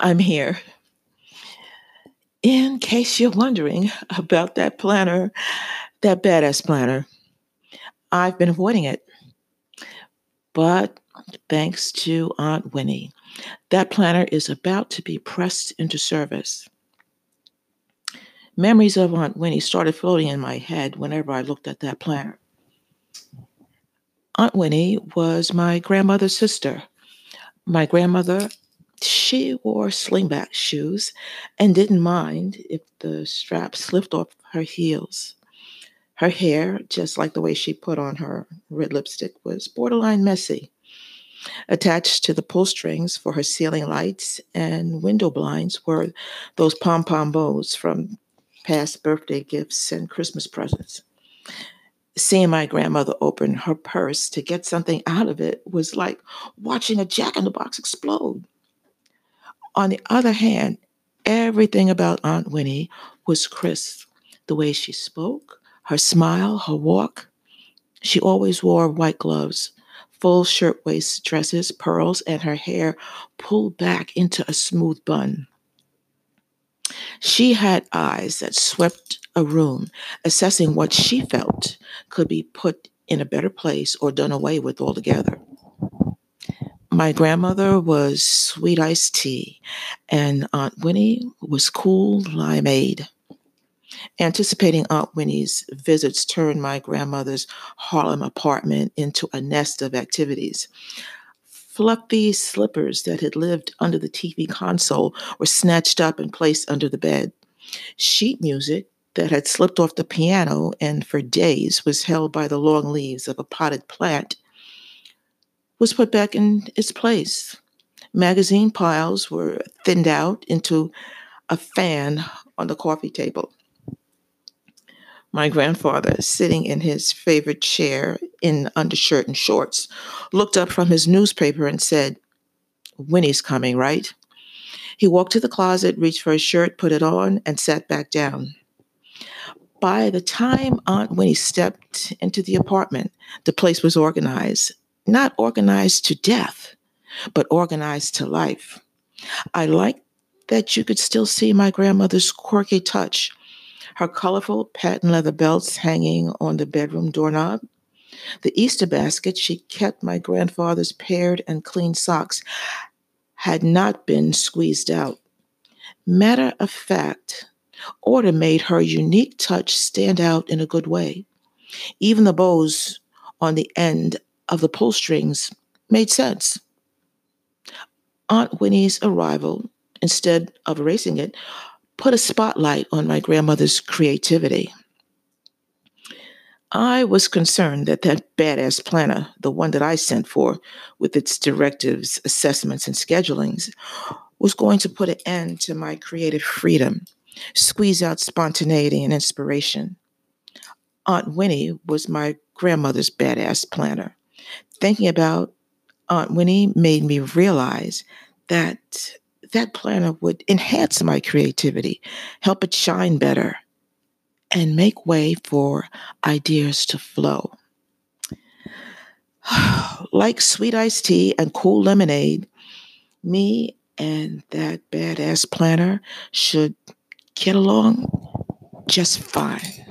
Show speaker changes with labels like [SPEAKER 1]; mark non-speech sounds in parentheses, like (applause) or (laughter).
[SPEAKER 1] I'm here. In case you're wondering about that planner, that badass planner, I've been avoiding it. But thanks to Aunt Winnie, that planner is about to be pressed into service. Memories of Aunt Winnie started floating in my head whenever I looked at that planner. Aunt Winnie was my grandmother's sister. My grandmother she wore slingback shoes and didn't mind if the strap slipped off her heels. Her hair, just like the way she put on her red lipstick, was borderline messy. Attached to the pull strings for her ceiling lights and window blinds were those pom-pom bows from past birthday gifts and Christmas presents. Seeing my grandmother open her purse to get something out of it was like watching a jack-in-the-box explode. On the other hand, everything about Aunt Winnie was crisp. The way she spoke, her smile, her walk. She always wore white gloves, full shirtwaist dresses, pearls, and her hair pulled back into a smooth bun. She had eyes that swept a room, assessing what she felt could be put in a better place or done away with altogether my grandmother was sweet iced tea and Aunt Winnie was cool limeade. Anticipating Aunt Winnie's visits turned my grandmother's Harlem apartment into a nest of activities. Fluffy slippers that had lived under the TV console were snatched up and placed under the bed. Sheet music that had slipped off the piano and for days was held by the long leaves of a potted plant was put back in its place. Magazine piles were thinned out into a fan on the coffee table. My grandfather, sitting in his favorite chair in undershirt and shorts, looked up from his newspaper and said, Winnie's coming, right? He walked to the closet, reached for his shirt, put it on, and sat back down. By the time Aunt Winnie stepped into the apartment, the place was organized not organized to death, but organized to life. I like that you could still see my grandmother's quirky touch, her colorful patent leather belts hanging on the bedroom doorknob, the Easter basket she kept my grandfather's paired and clean socks had not been squeezed out. Matter of fact, order made her unique touch stand out in a good way. Even the bows on the end of the pull strings made sense. Aunt Winnie's arrival, instead of erasing it, put a spotlight on my grandmother's creativity. I was concerned that that badass planner, the one that I sent for with its directives, assessments, and schedulings, was going to put an end to my creative freedom, squeeze out spontaneity and inspiration. Aunt Winnie was my grandmother's badass planner thinking about Aunt Winnie made me realize that that planner would enhance my creativity, help it shine better, and make way for ideas to flow. (sighs) like sweet iced tea and cool lemonade, me and that badass planner should get along just fine.